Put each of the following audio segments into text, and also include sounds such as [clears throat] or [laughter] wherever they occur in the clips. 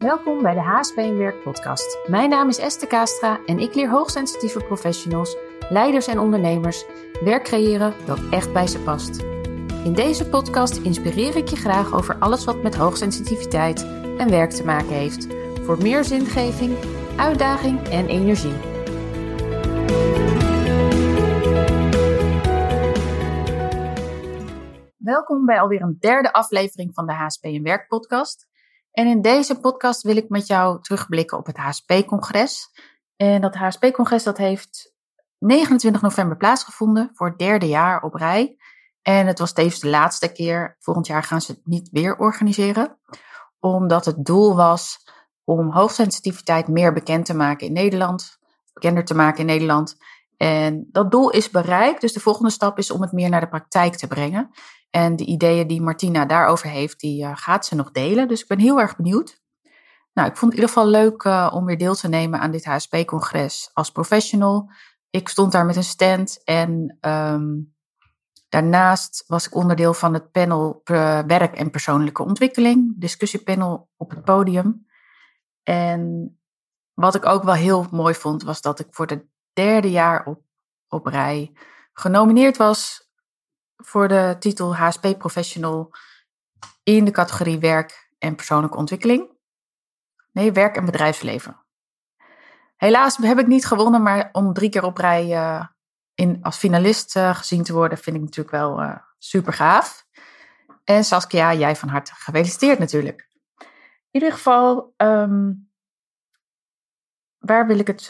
Welkom bij de HSP in Werk podcast. Mijn naam is Esther Kastra en ik leer hoogsensitieve professionals, leiders en ondernemers werk creëren dat echt bij ze past. In deze podcast inspireer ik je graag over alles wat met hoogsensitiviteit en werk te maken heeft. Voor meer zingeving, uitdaging en energie. Welkom bij alweer een derde aflevering van de HSP in Werk podcast. En in deze podcast wil ik met jou terugblikken op het HSP-congres. En dat HSP-congres dat heeft 29 november plaatsgevonden voor het derde jaar op rij. En het was tevens de laatste keer. Volgend jaar gaan ze het niet weer organiseren. Omdat het doel was om hoogsensitiviteit meer bekend te maken in Nederland. Bekender te maken in Nederland. En dat doel is bereikt. Dus de volgende stap is om het meer naar de praktijk te brengen. En de ideeën die Martina daarover heeft, die uh, gaat ze nog delen. Dus ik ben heel erg benieuwd. Nou, ik vond het in ieder geval leuk uh, om weer deel te nemen aan dit HSP-congres als professional. Ik stond daar met een stand en um, daarnaast was ik onderdeel van het panel Werk en Persoonlijke Ontwikkeling, discussiepanel op het podium. En wat ik ook wel heel mooi vond, was dat ik voor het derde jaar op, op rij genomineerd was voor de titel HSP Professional in de categorie werk en persoonlijke ontwikkeling. Nee, werk en bedrijfsleven. Helaas heb ik niet gewonnen, maar om drie keer op rij uh, in, als finalist uh, gezien te worden, vind ik natuurlijk wel uh, super gaaf. En Saskia, jij van harte gefeliciteerd natuurlijk. In ieder geval, um, waar wil ik het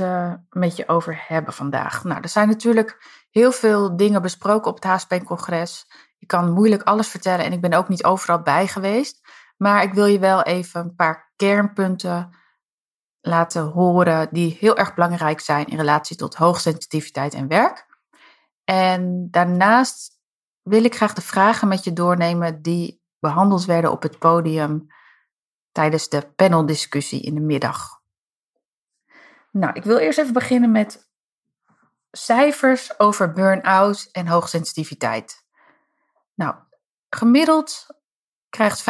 met je over hebben vandaag? Nou, er zijn natuurlijk heel veel dingen besproken op het HSP-congres. Je kan moeilijk alles vertellen en ik ben ook niet overal bij geweest. Maar ik wil je wel even een paar kernpunten laten horen die heel erg belangrijk zijn in relatie tot hoogsensitiviteit en werk. En daarnaast wil ik graag de vragen met je doornemen die behandeld werden op het podium tijdens de paneldiscussie in de middag. Nou, ik wil eerst even beginnen met cijfers over burn-out en hoogsensitiviteit. Nou, gemiddeld krijgt 15%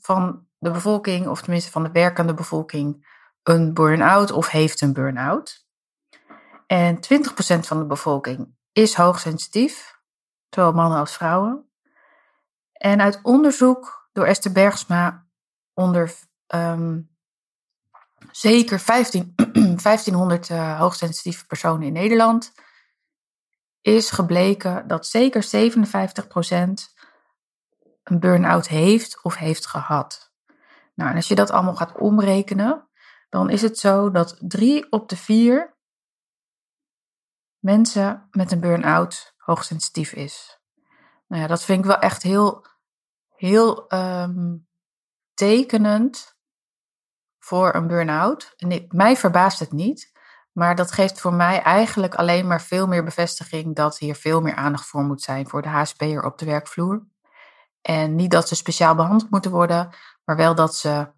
van de bevolking, of tenminste van de werkende bevolking, een burn-out of heeft een burn-out. En 20% van de bevolking is hoogsensitief, zowel mannen als vrouwen. En uit onderzoek door Esther Bergsma onder um, zeker 15, 1500 uh, hoogsensitieve personen in Nederland is gebleken dat zeker 57% een burn-out heeft of heeft gehad. Nou, en als je dat allemaal gaat omrekenen, dan is het zo dat drie op de vier mensen met een burn-out hoogsensitief is. Nou ja, dat vind ik wel echt heel, heel um, tekenend voor een burn-out. En mij verbaast het niet, maar dat geeft voor mij eigenlijk alleen maar veel meer bevestiging dat hier veel meer aandacht voor moet zijn voor de HSP'er op de werkvloer. En niet dat ze speciaal behandeld moeten worden, maar wel dat ze,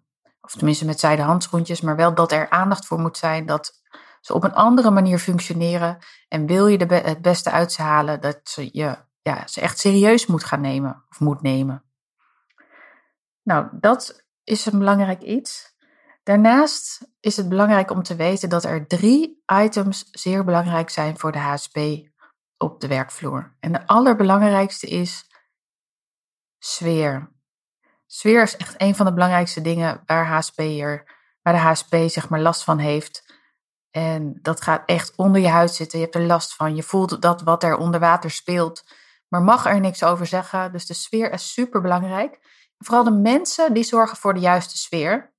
of tenminste met zijde handschoentjes, maar wel dat er aandacht voor moet zijn dat ze op een andere manier functioneren. En wil je de het beste uit ze halen, dat ze je ja, ze echt serieus moet gaan nemen of moet nemen. Nou, dat is een belangrijk iets. Daarnaast is het belangrijk om te weten dat er drie items zeer belangrijk zijn voor de HSP op de werkvloer. En de allerbelangrijkste is sfeer. Sfeer is echt een van de belangrijkste dingen waar, HSP'er, waar de HSP zeg maar last van heeft. En dat gaat echt onder je huid zitten. Je hebt er last van. Je voelt dat wat er onder water speelt, maar mag er niks over zeggen. Dus de sfeer is super belangrijk. Vooral de mensen die zorgen voor de juiste sfeer.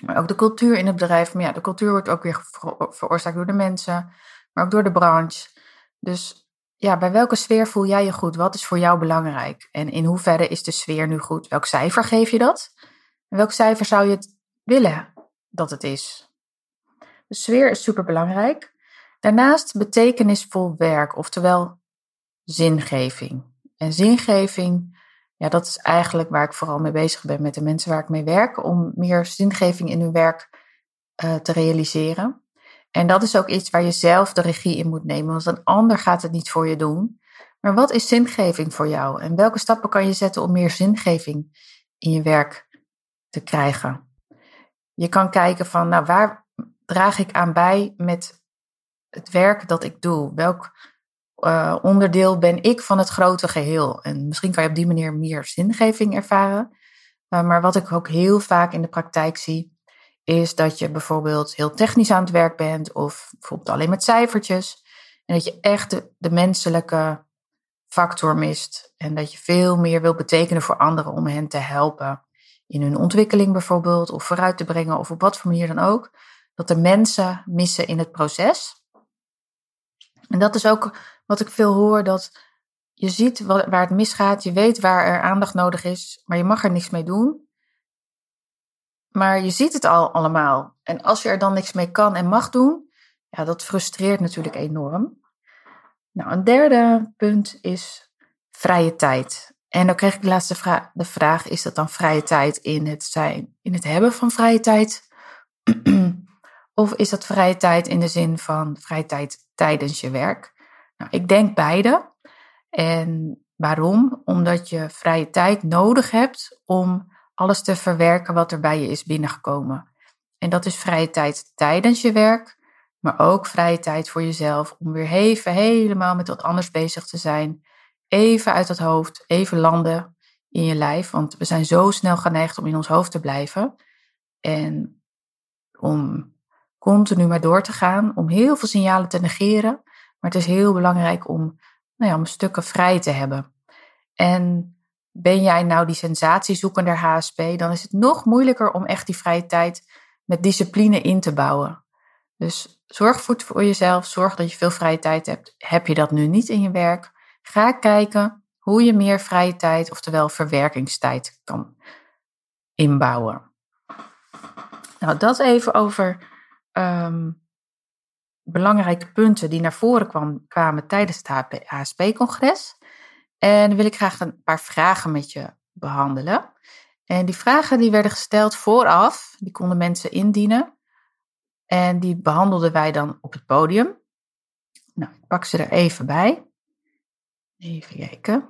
Maar ook de cultuur in het bedrijf. Maar ja, de cultuur wordt ook weer veroorzaakt door de mensen, maar ook door de branche. Dus ja, bij welke sfeer voel jij je goed? Wat is voor jou belangrijk? En in hoeverre is de sfeer nu goed? Welk cijfer geef je dat? En welk cijfer zou je willen dat het is? De sfeer is super belangrijk. Daarnaast betekenisvol werk, oftewel zingeving. En zingeving ja, dat is eigenlijk waar ik vooral mee bezig ben met de mensen waar ik mee werk, om meer zingeving in hun werk uh, te realiseren. En dat is ook iets waar je zelf de regie in moet nemen, want een ander gaat het niet voor je doen. Maar wat is zingeving voor jou? En welke stappen kan je zetten om meer zingeving in je werk te krijgen? Je kan kijken van, nou, waar draag ik aan bij met het werk dat ik doe? Welk uh, onderdeel ben ik van het grote geheel? En misschien kan je op die manier meer zingeving ervaren. Uh, maar wat ik ook heel vaak in de praktijk zie, is dat je bijvoorbeeld heel technisch aan het werk bent of bijvoorbeeld alleen met cijfertjes. En dat je echt de, de menselijke factor mist. En dat je veel meer wil betekenen voor anderen om hen te helpen. In hun ontwikkeling bijvoorbeeld, of vooruit te brengen, of op wat voor manier dan ook. Dat de mensen missen in het proces. En dat is ook wat ik veel hoor, dat je ziet waar het misgaat, je weet waar er aandacht nodig is, maar je mag er niks mee doen. Maar je ziet het al allemaal. En als je er dan niks mee kan en mag doen, ja, dat frustreert natuurlijk enorm. Nou, een derde punt is vrije tijd. En dan kreeg ik de laatste vraag, de vraag, is dat dan vrije tijd in het zijn, in het hebben van vrije tijd? [clears throat] of is dat vrije tijd in de zin van vrije tijd tijdens je werk? Nou, ik denk beide. En waarom? Omdat je vrije tijd nodig hebt om alles te verwerken wat er bij je is binnengekomen. En dat is vrije tijd tijdens je werk, maar ook vrije tijd voor jezelf om weer even helemaal met wat anders bezig te zijn. Even uit het hoofd, even landen in je lijf, want we zijn zo snel geneigd om in ons hoofd te blijven. En om continu maar door te gaan, om heel veel signalen te negeren. Maar het is heel belangrijk om, nou ja, om stukken vrij te hebben. En ben jij nou die sensatiezoekender HSP, dan is het nog moeilijker om echt die vrije tijd met discipline in te bouwen. Dus zorg goed voor jezelf, zorg dat je veel vrije tijd hebt. Heb je dat nu niet in je werk? Ga kijken hoe je meer vrije tijd, oftewel verwerkingstijd, kan inbouwen. Nou, dat even over um, belangrijke punten die naar voren kwam, kwamen tijdens het HSP-congres. En wil ik graag een paar vragen met je behandelen. En die vragen die werden gesteld vooraf, die konden mensen indienen. En die behandelden wij dan op het podium. Nou, ik pak ze er even bij. Even kijken.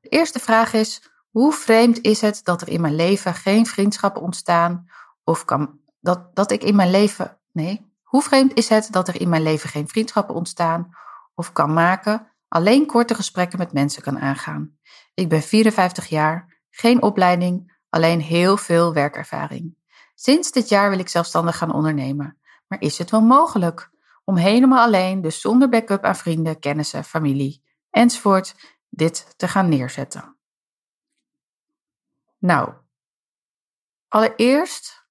De eerste vraag is: hoe vreemd is het dat er in mijn leven geen vriendschappen ontstaan of kan dat, dat ik in mijn leven, nee, hoe vreemd is het dat er in mijn leven geen vriendschappen ontstaan of kan maken alleen korte gesprekken met mensen kan aangaan. Ik ben 54 jaar, geen opleiding, alleen heel veel werkervaring. Sinds dit jaar wil ik zelfstandig gaan ondernemen. Maar is het wel mogelijk om helemaal alleen, dus zonder backup aan vrienden, kennissen, familie enzovoort, dit te gaan neerzetten? Nou, allereerst,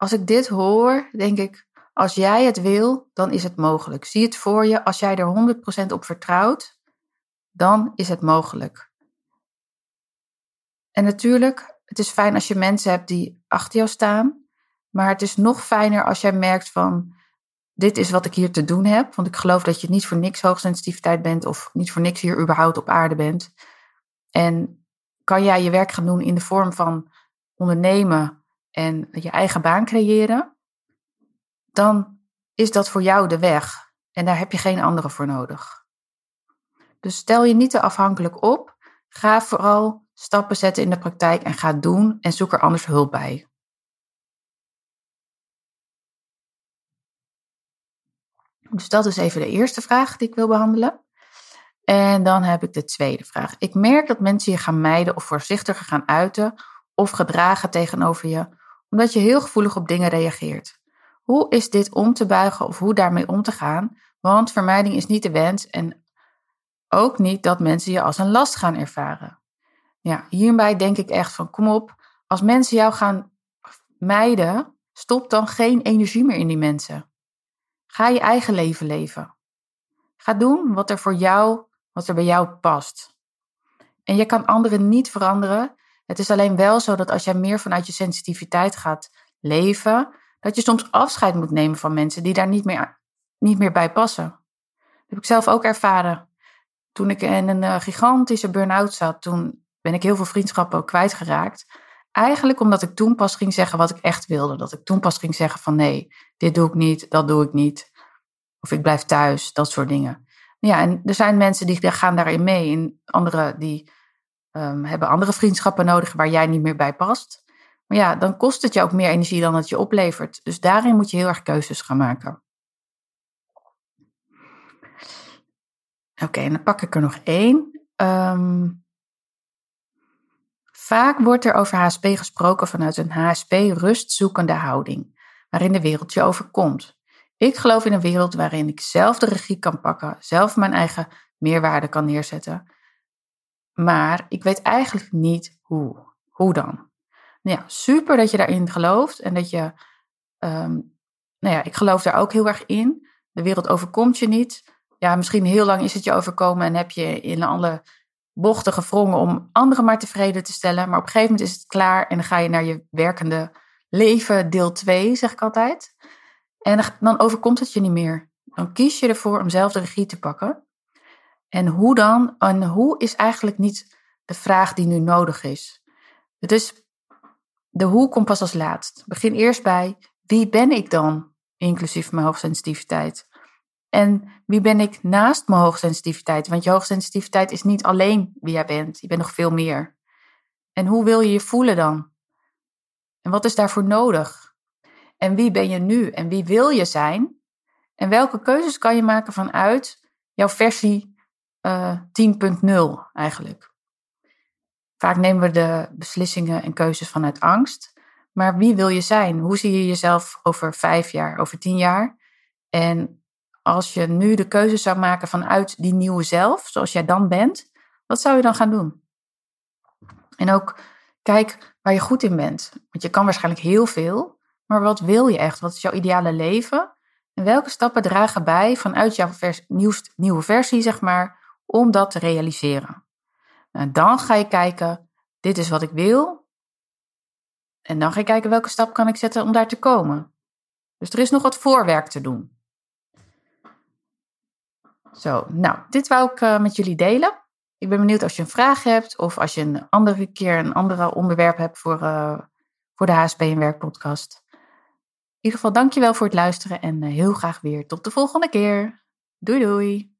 als ik dit hoor, denk ik, als jij het wil, dan is het mogelijk. Zie het voor je. Als jij er 100% op vertrouwt, dan is het mogelijk. En natuurlijk, het is fijn als je mensen hebt die achter jou staan. Maar het is nog fijner als jij merkt van, dit is wat ik hier te doen heb. Want ik geloof dat je niet voor niks hoogsensitiviteit bent of niet voor niks hier überhaupt op aarde bent. En kan jij je werk gaan doen in de vorm van ondernemen en je eigen baan creëren? dan is dat voor jou de weg. En daar heb je geen andere voor nodig. Dus stel je niet te afhankelijk op. Ga vooral stappen zetten in de praktijk en ga doen en zoek er anders hulp bij. Dus dat is even de eerste vraag die ik wil behandelen. En dan heb ik de tweede vraag. Ik merk dat mensen je gaan mijden of voorzichtiger gaan uiten of gedragen tegenover je, omdat je heel gevoelig op dingen reageert. Hoe is dit om te buigen of hoe daarmee om te gaan? Want vermijding is niet de wens en ook niet dat mensen je als een last gaan ervaren. Ja, hierbij denk ik echt van kom op, als mensen jou gaan mijden, stop dan geen energie meer in die mensen. Ga je eigen leven leven. Ga doen wat er voor jou, wat er bij jou past. En je kan anderen niet veranderen. Het is alleen wel zo dat als jij meer vanuit je sensitiviteit gaat leven, dat je soms afscheid moet nemen van mensen die daar niet meer, niet meer bij passen. Dat heb ik zelf ook ervaren. Toen ik in een uh, gigantische burn-out zat, toen ben ik heel veel vriendschappen kwijtgeraakt. Eigenlijk omdat ik toen pas ging zeggen wat ik echt wilde. Dat ik toen pas ging zeggen van nee, dit doe ik niet, dat doe ik niet. Of ik blijf thuis, dat soort dingen. Ja, en er zijn mensen die gaan daarin mee. En anderen die um, hebben andere vriendschappen nodig waar jij niet meer bij past. Maar ja, dan kost het je ook meer energie dan het je oplevert. Dus daarin moet je heel erg keuzes gaan maken. Oké, en dan pak ik er nog één. Ehm, vaak wordt er over HSP gesproken vanuit een HSP-rustzoekende houding, waarin de wereld je overkomt. Ik geloof in een wereld waarin ik zelf de regie kan pakken, zelf mijn eigen meerwaarde kan neerzetten. Maar ik weet eigenlijk niet hoe. Hoe dan? Nou ja, super dat je daarin gelooft en dat je, ehm, nou ja, ik geloof daar ook heel erg in. De wereld overkomt je niet. Ja, misschien heel lang is het je overkomen en heb je in alle bochten gevrongen om anderen maar tevreden te stellen. Maar op een gegeven moment is het klaar en dan ga je naar je werkende leven, deel 2, zeg ik altijd. En dan overkomt het je niet meer. Dan kies je ervoor om zelf de regie te pakken. En hoe dan? En hoe is eigenlijk niet de vraag die nu nodig is. Is de hoe komt pas als laatst. Begin eerst bij wie ben ik dan, inclusief mijn hoogsensitiviteit. En wie ben ik naast mijn hoogsensitiviteit? Want je hoogsensitiviteit is niet alleen wie jij bent, je bent nog veel meer. En hoe wil je je voelen dan? En wat is daarvoor nodig? En wie ben je nu en wie wil je zijn? En welke keuzes kan je maken vanuit jouw versie uh, eh, 10.0 eigenlijk? Vaak nemen we de beslissingen en keuzes vanuit angst. Maar wie wil je zijn? Hoe zie je jezelf over vijf jaar, over tien jaar? En als je nu de keuze zou maken vanuit die nieuwe zelf, zoals jij dan bent, wat zou je dan gaan doen? En ook kijk waar je goed in bent. Want je kan waarschijnlijk heel veel, maar wat wil je echt? Wat is jouw ideale leven? En welke stappen dragen bij vanuit jouw vers, nieuwe versie, zeg maar, om dat te realiseren? Nou, dan ga je kijken, dit is wat ik wil. En dan ga je kijken welke stap kan ik zetten om daar te komen. Dus er is nog wat voorwerk te doen. Zo, nou, dit wou ik uh, met jullie delen. Ik ben benieuwd als je een vraag hebt of als je een andere keer een andere onderwerp hebt voor, uh, voor de HSP en Werk podcast. In ieder geval dankjewel voor het luisteren en uh, heel graag weer tot de volgende keer. Doei doei!